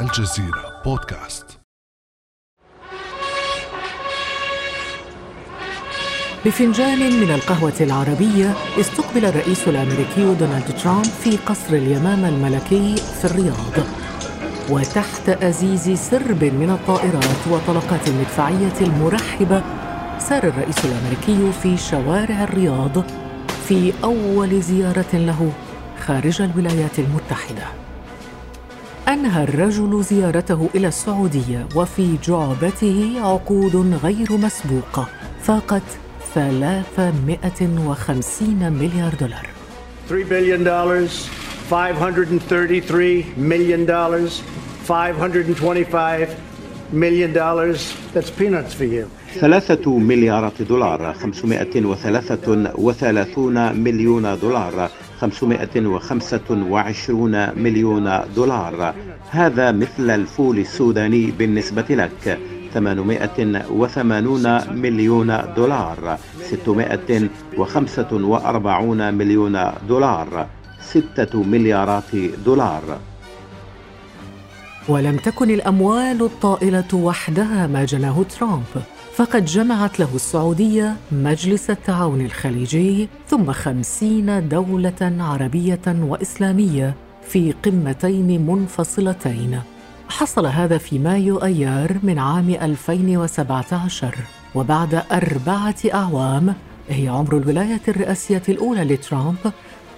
الجزيرة بودكاست. بفنجان من القهوة العربية استقبل الرئيس الأمريكي دونالد ترامب في قصر اليمامة الملكي في الرياض. وتحت أزيز سرب من الطائرات وطلقات المدفعية المرحبة سار الرئيس الأمريكي في شوارع الرياض في أول زيارة له خارج الولايات المتحدة. أنهى الرجل زيارته إلى السعودية وفي جعبته عقود غير مسبوقة فاقت 350 مليار دولار 3 billion dollars, 533 million dollars, 525 million dollars. That's peanuts for you. ثلاثة مليارات دولار 533 مليون دولار 525 مليون دولار هذا مثل الفول السوداني بالنسبة لك. 880 مليون دولار. 645 مليون دولار. ستة مليارات دولار. ولم تكن الأموال الطائلة وحدها ما جناه ترامب فقد جمعت له السعودية مجلس التعاون الخليجي ثم خمسين دولة عربية وإسلامية في قمتين منفصلتين. حصل هذا في مايو أيار من عام 2017 وبعد أربعة أعوام هي عمر الولاية الرئاسية الأولى لترامب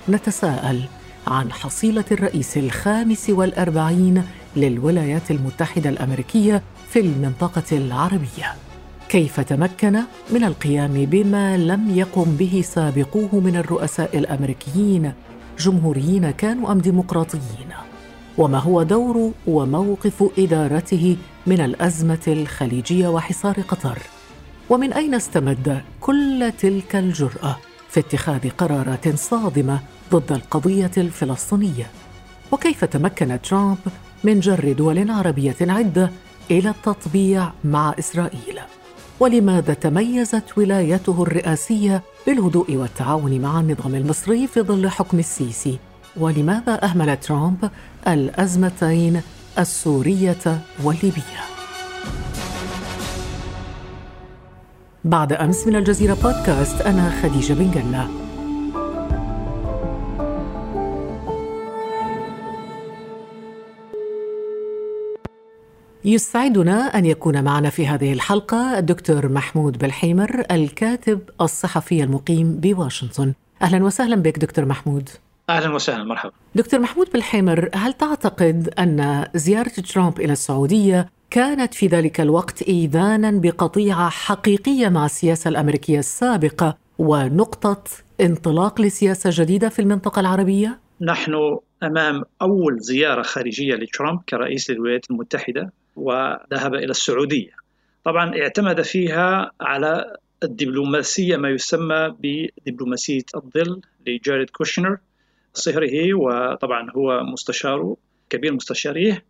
نتساءل عن حصيلة الرئيس الخامس والأربعين للولايات المتحدة الأمريكية في المنطقة العربية. كيف تمكن من القيام بما لم يقم به سابقوه من الرؤساء الأمريكيين جمهوريين كانوا أم ديمقراطيين؟ وما هو دور وموقف إدارته من الأزمة الخليجية وحصار قطر؟ ومن أين استمد كل تلك الجرأة في اتخاذ قرارات صادمة ضد القضية الفلسطينية؟ وكيف تمكن ترامب من جر دول عربية عدة إلى التطبيع مع إسرائيل؟ ولماذا تميزت ولايته الرئاسية بالهدوء والتعاون مع النظام المصري في ظل حكم السيسي؟ ولماذا أهمل ترامب الأزمتين السورية والليبية؟ بعد أمس من الجزيرة بودكاست أنا خديجة بن جنة. يسعدنا أن يكون معنا في هذه الحلقة الدكتور محمود بالحيمر الكاتب الصحفي المقيم بواشنطن أهلا وسهلا بك دكتور محمود أهلا وسهلا مرحبا. دكتور محمود بالحيمر هل تعتقد أن زيارة ترامب إلى السعودية كانت في ذلك الوقت ايذانا بقطيعة حقيقية مع السياسة الأمريكية السابقة ونقطة انطلاق لسياسة جديدة في المنطقة العربية؟ نحن أمام أول زيارة خارجية لترامب كرئيس للولايات المتحدة وذهب إلى السعودية. طبعا اعتمد فيها على الدبلوماسية ما يسمى بدبلوماسية الظل لجاريد كوشنر صهره وطبعا هو مستشاره كبير مستشاريه.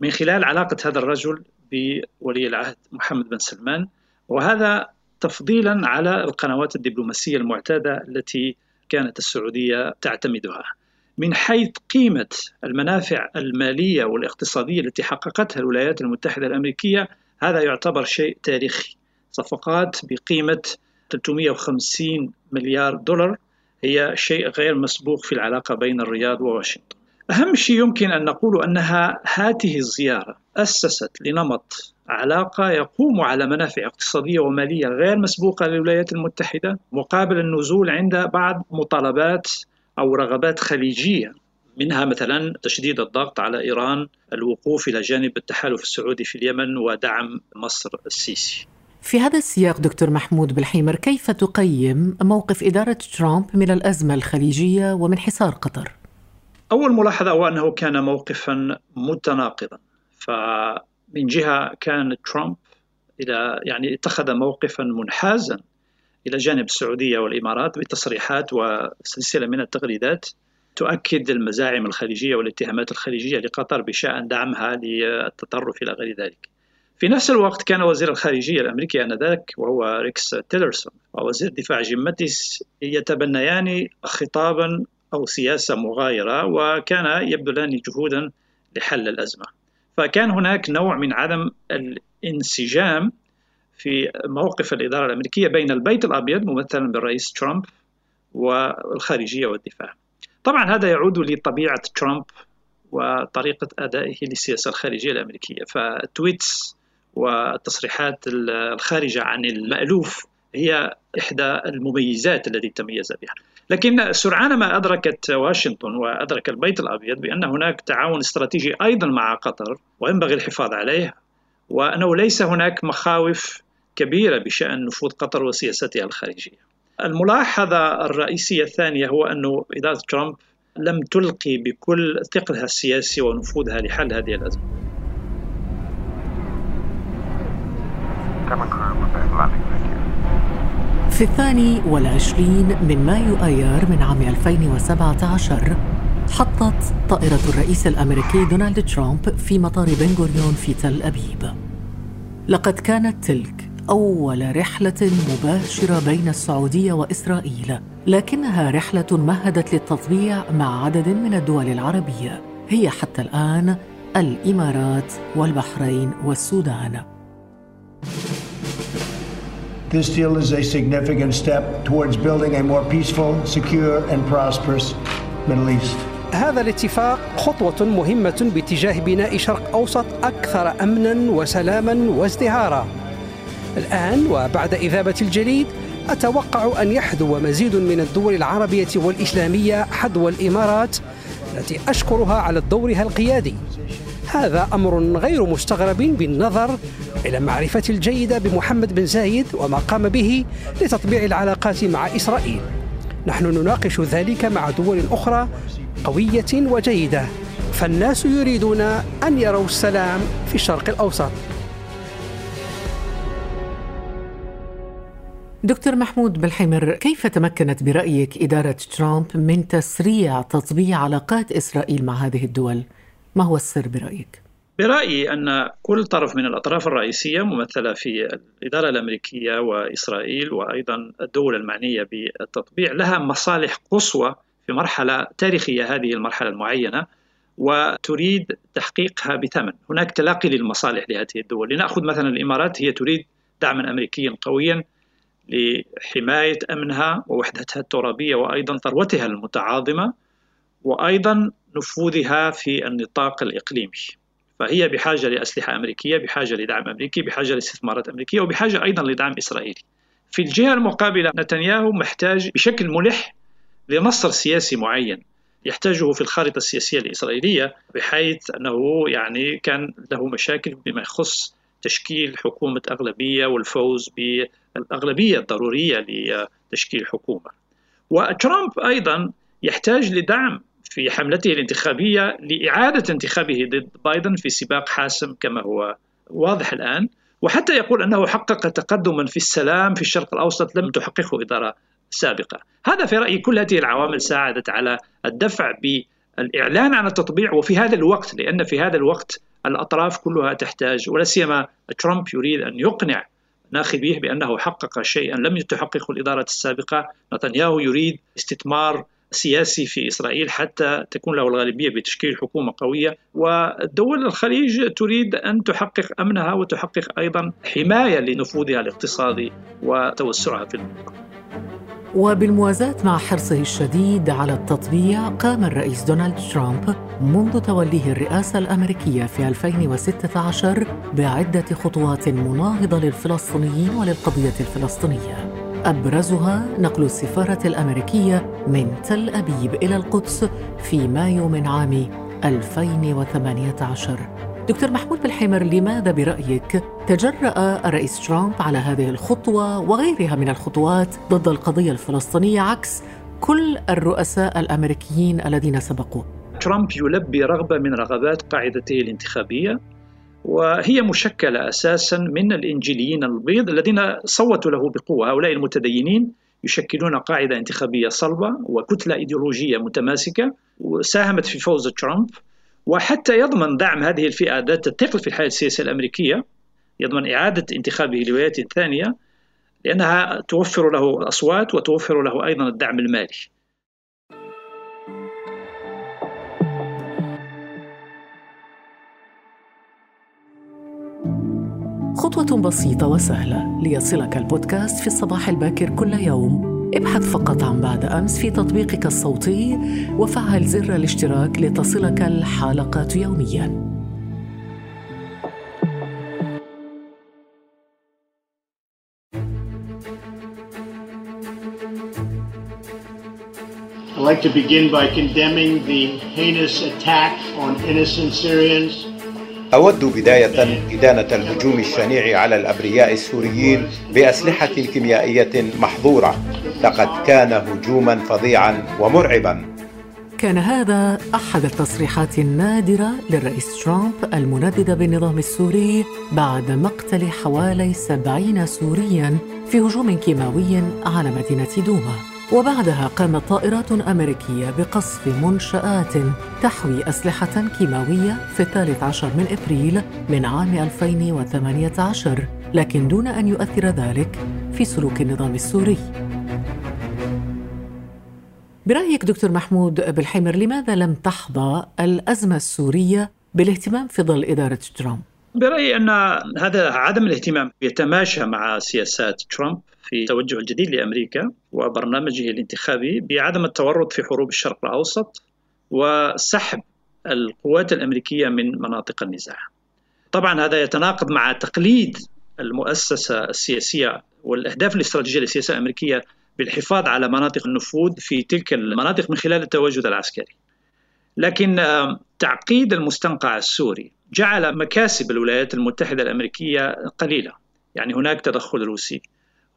من خلال علاقة هذا الرجل بولي العهد محمد بن سلمان. وهذا تفضيلا على القنوات الدبلوماسية المعتادة التي كانت السعودية تعتمدها. من حيث قيمة المنافع المالية والاقتصادية التي حققتها الولايات المتحدة الأمريكية هذا يعتبر شيء تاريخي. صفقات بقيمة 350 مليار دولار هي شيء غير مسبوق في العلاقة بين الرياض وواشنطن. أهم شيء يمكن أن نقول أنها هذه الزيارة أسست لنمط علاقة يقوم على منافع اقتصادية ومالية غير مسبوقة للولايات المتحدة مقابل النزول عند بعض مطالبات أو رغبات خليجية منها مثلا تشديد الضغط على إيران الوقوف إلى جانب التحالف السعودي في اليمن ودعم مصر السيسي في هذا السياق دكتور محمود بالحيمر كيف تقيم موقف إدارة ترامب من الأزمة الخليجية ومن حصار قطر؟ أول ملاحظة هو أنه كان موقفا متناقضا فمن جهة كان ترامب إلى يعني اتخذ موقفا منحازا إلى جانب السعودية والإمارات بتصريحات وسلسلة من التغريدات تؤكد المزاعم الخليجية والاتهامات الخليجية لقطر بشأن دعمها للتطرف إلى غير ذلك. في نفس الوقت كان وزير الخارجية الأمريكي آنذاك وهو ريكس تيلرسون ووزير دفاع جيم ماتيس يتبنيان خطابا أو سياسة مغايرة وكان يبذلان جهودا لحل الأزمة. فكان هناك نوع من عدم الانسجام في موقف الإدارة الأمريكية بين البيت الأبيض ممثلا بالرئيس ترامب والخارجية والدفاع. طبعا هذا يعود لطبيعة ترامب وطريقة أدائه للسياسة الخارجية الأمريكية. فالتويتس والتصريحات الخارجة عن المألوف هي إحدى المميزات التي تميز بها. لكن سرعان ما أدركت واشنطن وأدرك البيت الأبيض بأن هناك تعاون استراتيجي أيضا مع قطر وينبغي الحفاظ عليه وأنه ليس هناك مخاوف كبيرة بشأن نفوذ قطر وسياستها الخارجية. الملاحظة الرئيسية الثانية هو أن إدارة ترامب لم تلقي بكل ثقلها السياسي ونفوذها لحل هذه الأزمة. في الثاني والعشرين من مايو آيار من عام 2017 حطت طائرة الرئيس الأمريكي دونالد ترامب في مطار بن غوريون في تل أبيب. لقد كانت تلك أول رحلة مباشرة بين السعودية وإسرائيل لكنها رحلة مهدت للتطبيع مع عدد من الدول العربية هي حتى الآن الإمارات والبحرين والسودان This deal is a significant step towards building a more peaceful, secure, and prosperous Middle East. هذا الاتفاق خطوة مهمة باتجاه بناء شرق أوسط أكثر أمنا وسلاما وازدهارا. الآن وبعد إذابة الجليد أتوقع أن يحذو مزيد من الدول العربية والإسلامية حذو الإمارات التي أشكرها على دورها القيادي. هذا أمر غير مستغرب بالنظر إلى معرفة الجيدة بمحمد بن زايد وما قام به لتطبيع العلاقات مع إسرائيل. نحن نناقش ذلك مع دول أخرى قوية وجيدة فالناس يريدون أن يروا السلام في الشرق الأوسط. دكتور محمود بالحمر كيف تمكنت برأيك إدارة ترامب من تسريع تطبيع علاقات إسرائيل مع هذه الدول؟ ما هو السر برأيك؟ برأيي أن كل طرف من الأطراف الرئيسية ممثلة في الإدارة الأمريكية وإسرائيل وأيضا الدول المعنية بالتطبيع لها مصالح قصوى في مرحلة تاريخية هذه المرحلة المعينة وتريد تحقيقها بثمن هناك تلاقي للمصالح لهذه الدول لنأخذ مثلا الإمارات هي تريد دعما أمريكيا قويا لحماية أمنها ووحدتها الترابية وأيضا ثروتها المتعاظمة وأيضا نفوذها في النطاق الإقليمي. فهي بحاجة لأسلحة أمريكية بحاجة لدعم أمريكي بحاجة لاستثمارات أمريكية وبحاجة أيضا لدعم إسرائيلي. في الجهة المقابلة نتنياهو محتاج بشكل ملح لنصر سياسي معين يحتاجه في الخارطة السياسية الإسرائيلية بحيث أنه يعني كان له مشاكل بما يخص تشكيل حكومة أغلبية والفوز بالأغلبية الضرورية لتشكيل حكومة. وترامب أيضا يحتاج لدعم في حملته الانتخابية لإعادة انتخابه ضد بايدن في سباق حاسم كما هو واضح الآن. وحتى يقول أنه حقق تقدما في السلام في الشرق الأوسط لم تحققه إدارة سابقة. هذا في رأيي كل هذه العوامل ساعدت على الدفع بالإعلان عن التطبيع وفي هذا الوقت لأن في هذا الوقت الأطراف كلها تحتاج ولا سيما ترامب يريد أن يقنع ناخبيه بأنه حقق شيئا لم تحققه الإدارة السابقة. نتنياهو يريد استثمار سياسي في إسرائيل حتى تكون له الغالبية بتشكيل حكومة قوية. والدول الخليج تريد أن تحقق أمنها وتحقق أيضا حماية لنفوذها الاقتصادي وتوسعها في المنطقة وبالموازاة مع حرصه الشديد على التطبيع قام الرئيس دونالد ترامب منذ توليه الرئاسة الأمريكية في 2016 بعدة خطوات مناهضة للفلسطينيين وللقضية الفلسطينية. أبرزها نقل السفارة الأمريكية من تل أبيب إلى القدس في مايو من عام 2018 دكتور محمود بالحمر لماذا برأيك تجرأ الرئيس ترامب على هذه الخطوة وغيرها من الخطوات ضد القضية الفلسطينية عكس كل الرؤساء الأمريكيين الذين سبقوه؟ ترامب يلبي رغبة من رغبات قاعدته الانتخابية وهي مشكلة أساسا من الإنجيليين البيض الذين صوتوا له بقوة. هؤلاء المتدينين يشكلون قاعدة انتخابية صلبة وكتلة إيديولوجية متماسكة وساهمت في فوز ترامب. وحتى يضمن دعم هذه الفئة ذات الثقل في الحياة السياسية الأمريكية يضمن إعادة انتخابه لولاية ثانية لأنها توفر له الأصوات وتوفر له أيضا الدعم المالي. خطوة بسيطة وسهلة ليصلك البودكاست في الصباح الباكر كل يوم. ابحث فقط عن بعد أمس في تطبيقك الصوتي وفعل زر الاشتراك لتصلك الحلقات يومياً I'd like to begin by condemning the heinous attack on innocent Syrians. أود بداية إدانة الهجوم الشنيع على الأبرياء السوريين بأسلحة كيميائية محظورة. لقد كان هجوما فظيعا ومرعبا. كان هذا أحد التصريحات النادرة للرئيس ترامب المنددة بالنظام السوري بعد مقتل حوالي سبعين سوريا في هجوم كيماوي على مدينة دوما. وبعدها قامت طائرات أمريكية بقصف منشآت تحوي أسلحة كيماوية في الثالث عشر من إبريل من عام 2018 لكن دون أن يؤثر ذلك في سلوك النظام السوري برأيك دكتور محمود بالحمر لماذا لم تحظى الأزمة السورية بالاهتمام في ظل إدارة ترامب؟ برأيي أن هذا عدم الاهتمام يتماشى مع سياسات ترامب في توجه الجديد لأمريكا وبرنامجه الانتخابي بعدم التورط في حروب الشرق الأوسط وسحب القوات الأمريكية من مناطق النزاع. طبعا هذا يتناقض مع تقليد المؤسسة السياسية والأهداف الاستراتيجية للسياسة الأمريكية بالحفاظ على مناطق النفوذ في تلك المناطق من خلال التواجد العسكري. لكن تعقيد المستنقع السوري جعل مكاسب الولايات المتحدة الأمريكية قليلة. يعني هناك تدخل روسي،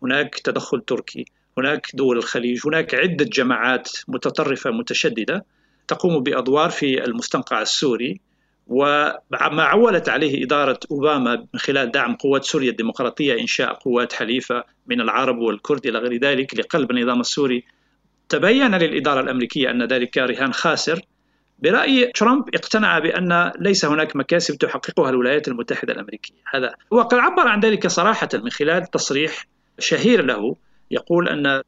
هناك تدخل تركي هناك دول الخليج هناك عدة جماعات متطرفة متشددة تقوم بأدوار في المستنقع السوري وما عولت عليه إدارة أوباما من خلال دعم قوات سوريا الديمقراطية إنشاء قوات حليفة من العرب والكرد إلى غير ذلك لقلب النظام السوري تبين للإدارة الأمريكية أن ذلك رهان خاسر برأيي ترامب اقتنع بأن ليس هناك مكاسب تحققها الولايات المتحدة الأمريكية. هذا وقد عبر عن ذلك صراحة من خلال تصريح شهير له يقول أن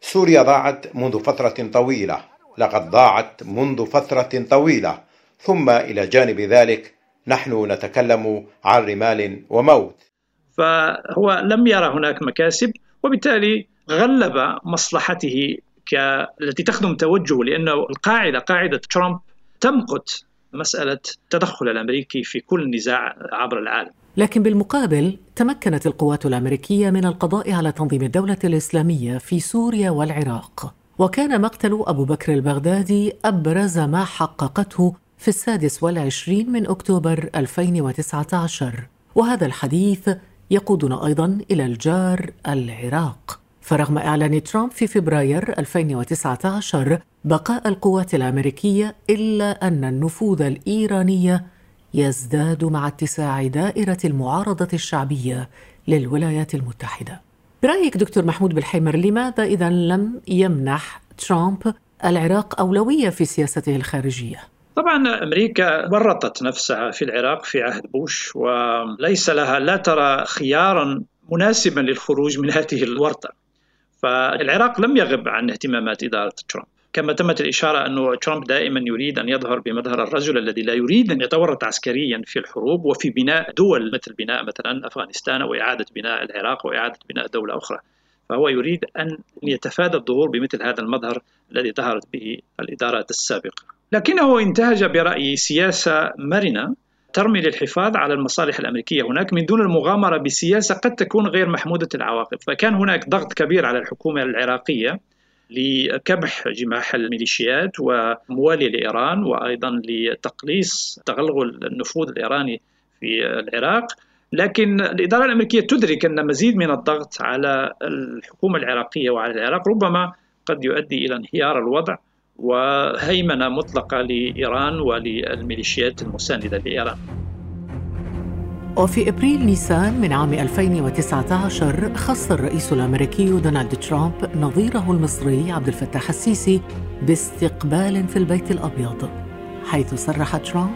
سوريا ضاعت منذ فترة طويلة. لقد ضاعت منذ فترة طويلة. ثم إلى جانب ذلك نحن نتكلم عن رمال وموت. فهو لم يرى هناك مكاسب وبالتالي غلب مصلحته التي تخدم توجهه لأنه القاعدة قاعدة ترامب تمقت مسألة التدخل الأمريكي في كل نزاع عبر العالم. لكن بالمقابل تمكنت القوات الأمريكية من القضاء على تنظيم الدولة الإسلامية في سوريا والعراق. وكان مقتل أبو بكر البغدادي أبرز ما حققته في السادس والعشرين من أكتوبر 2019 وهذا الحديث يقودنا أيضا إلى الجار العراق. فرغم إعلان ترامب في فبراير 2019 بقاء القوات الأمريكية إلا أن النفوذ الإيراني يزداد مع اتساع دائرة المعارضة الشعبية للولايات المتحدة. برأيك دكتور محمود بالحيمر لماذا إذا لم يمنح ترامب العراق أولوية في سياسته الخارجية؟ طبعا أمريكا ورطت نفسها في العراق في عهد بوش وليس لها لا ترى خيارا مناسبا للخروج من هذه الورطة. فالعراق لم يغب عن اهتمامات إدارة ترامب. كما تمت الإشارة أنه ترامب دائما يريد أن يظهر بمظهر الرجل الذي لا يريد أن يتورط عسكريا في الحروب وفي بناء دول مثل بناء مثلا أفغانستان وإعادة بناء العراق وإعادة بناء دولة أخرى فهو يريد أن يتفادى الظهور بمثل هذا المظهر الذي ظهرت به الإدارات السابقة لكنه انتهج برأيي سياسة مرنة ترمي للحفاظ على المصالح الأمريكية. هناك من دون المغامرة بسياسة قد تكون غير محمودة العواقب، فكان هناك ضغط كبير على الحكومة العراقية لكبح جماح الميليشيات وموالية لإيران وأيضا لتقليص تغلغل النفوذ الإيراني في العراق. لكن الإدارة الأمريكية تدرك أن مزيد من الضغط على الحكومة العراقية وعلى العراق ربما قد يؤدي إلى انهيار الوضع وهيمنة مطلقة لإيران وللميليشيات المساندة لإيران. وفي إبريل نيسان من عام 2019 خص الرئيس الأمريكي دونالد ترامب نظيره المصري عبد الفتاح السيسي باستقبال في البيت الأبيض حيث صرح ترامب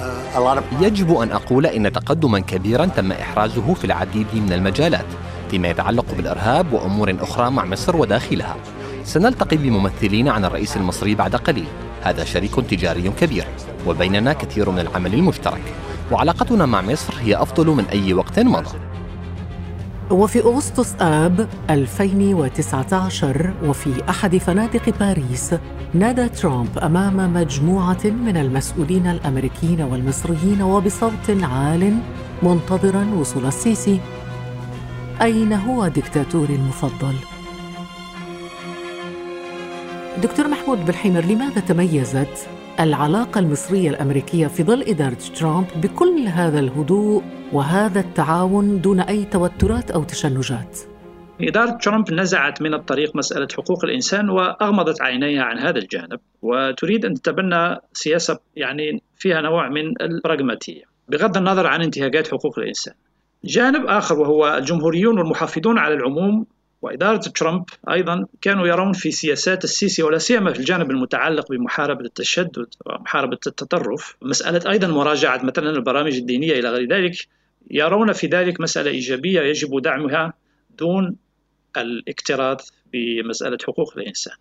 uh, يجب أن أقول إن تقدما كبيرا تم إحرازه في العديد من المجالات فيما يتعلق بالإرهاب وأمور أخرى مع مصر وداخلها. سنلتقي بممثلين عن الرئيس المصري بعد قليل. هذا شريك تجاري كبير وبيننا كثير من العمل المشترك. وعلاقتنا مع مصر هي أفضل من أي وقت مضى. وفي أغسطس آب 2019 وفي أحد فنادق باريس نادى ترامب أمام مجموعة من المسؤولين الأمريكيين والمصريين وبصوت عال منتظرا وصول السيسي أين هو دكتاتوري المفضل؟ دكتور محمود بالحمر لماذا تميزت العلاقة المصرية الأمريكية في ظل إدارة ترامب بكل هذا الهدوء وهذا التعاون دون أي توترات أو تشنجات؟ إدارة ترامب نزعت من الطريق مسألة حقوق الإنسان وأغمضت عينيها عن هذا الجانب وتريد أن تتبنى سياسة يعني فيها نوع من البراغماتية بغض النظر عن انتهاكات حقوق الإنسان جانب آخر وهو الجمهوريون والمحافظون على العموم وإدارة ترامب أيضا كانوا يرون في سياسات السيسي ولا سيما في الجانب المتعلق بمحاربة التشدد ومحاربة التطرف. مسألة أيضا مراجعة مثلا البرامج الدينية إلى غير ذلك يرون في ذلك مسألة إيجابية يجب دعمها دون الاكتراث بمسألة حقوق الإنسان.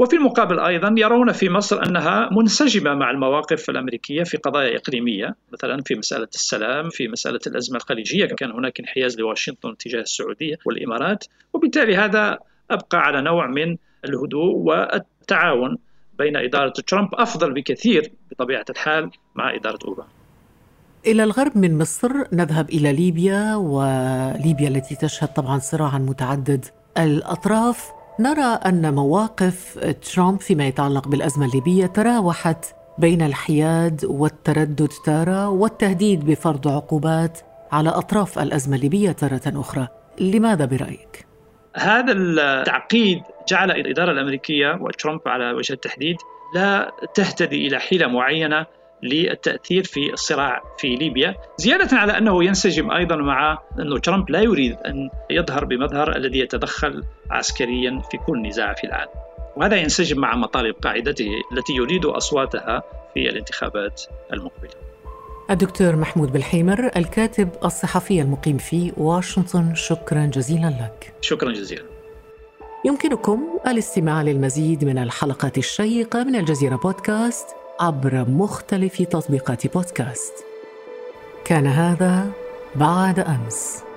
وفي المقابل أيضا يرون في مصر أنها منسجمة مع المواقف الأمريكية في قضايا إقليمية مثلا في مسألة السلام في مسألة الأزمة الخليجية كان هناك انحياز لواشنطن تجاه السعودية والإمارات وبالتالي هذا أبقى على نوع من الهدوء والتعاون بين إدارة ترامب أفضل بكثير بطبيعة الحال مع إدارة أوباما. إلى الغرب من مصر نذهب إلى ليبيا وليبيا التي تشهد طبعا صراعا متعدد الأطراف. نرى أن مواقف ترامب فيما يتعلق بالأزمة الليبية تراوحت بين الحياد والتردد تارة والتهديد بفرض عقوبات على أطراف الأزمة الليبية تارة أخرى لماذا برأيك؟ هذا التعقيد جعل الإدارة الأمريكية وترامب على وجه التحديد لا تهتدي إلى حيلة معينة للتأثير في الصراع في ليبيا، زيادة على أنه ينسجم أيضا مع أنه ترامب لا يريد أن يظهر بمظهر الذي يتدخل عسكريا في كل نزاع في العالم. وهذا ينسجم مع مطالب قاعدته التي يريد أصواتها في الانتخابات المقبلة. الدكتور محمود بالحيمر الكاتب الصحفي المقيم في واشنطن شكرا جزيلا لك. شكرا جزيلا. يمكنكم الاستماع للمزيد من الحلقات الشيقة من الجزيرة بودكاست عبر مختلف تطبيقات بودكاست. كان هذا بعد أمس.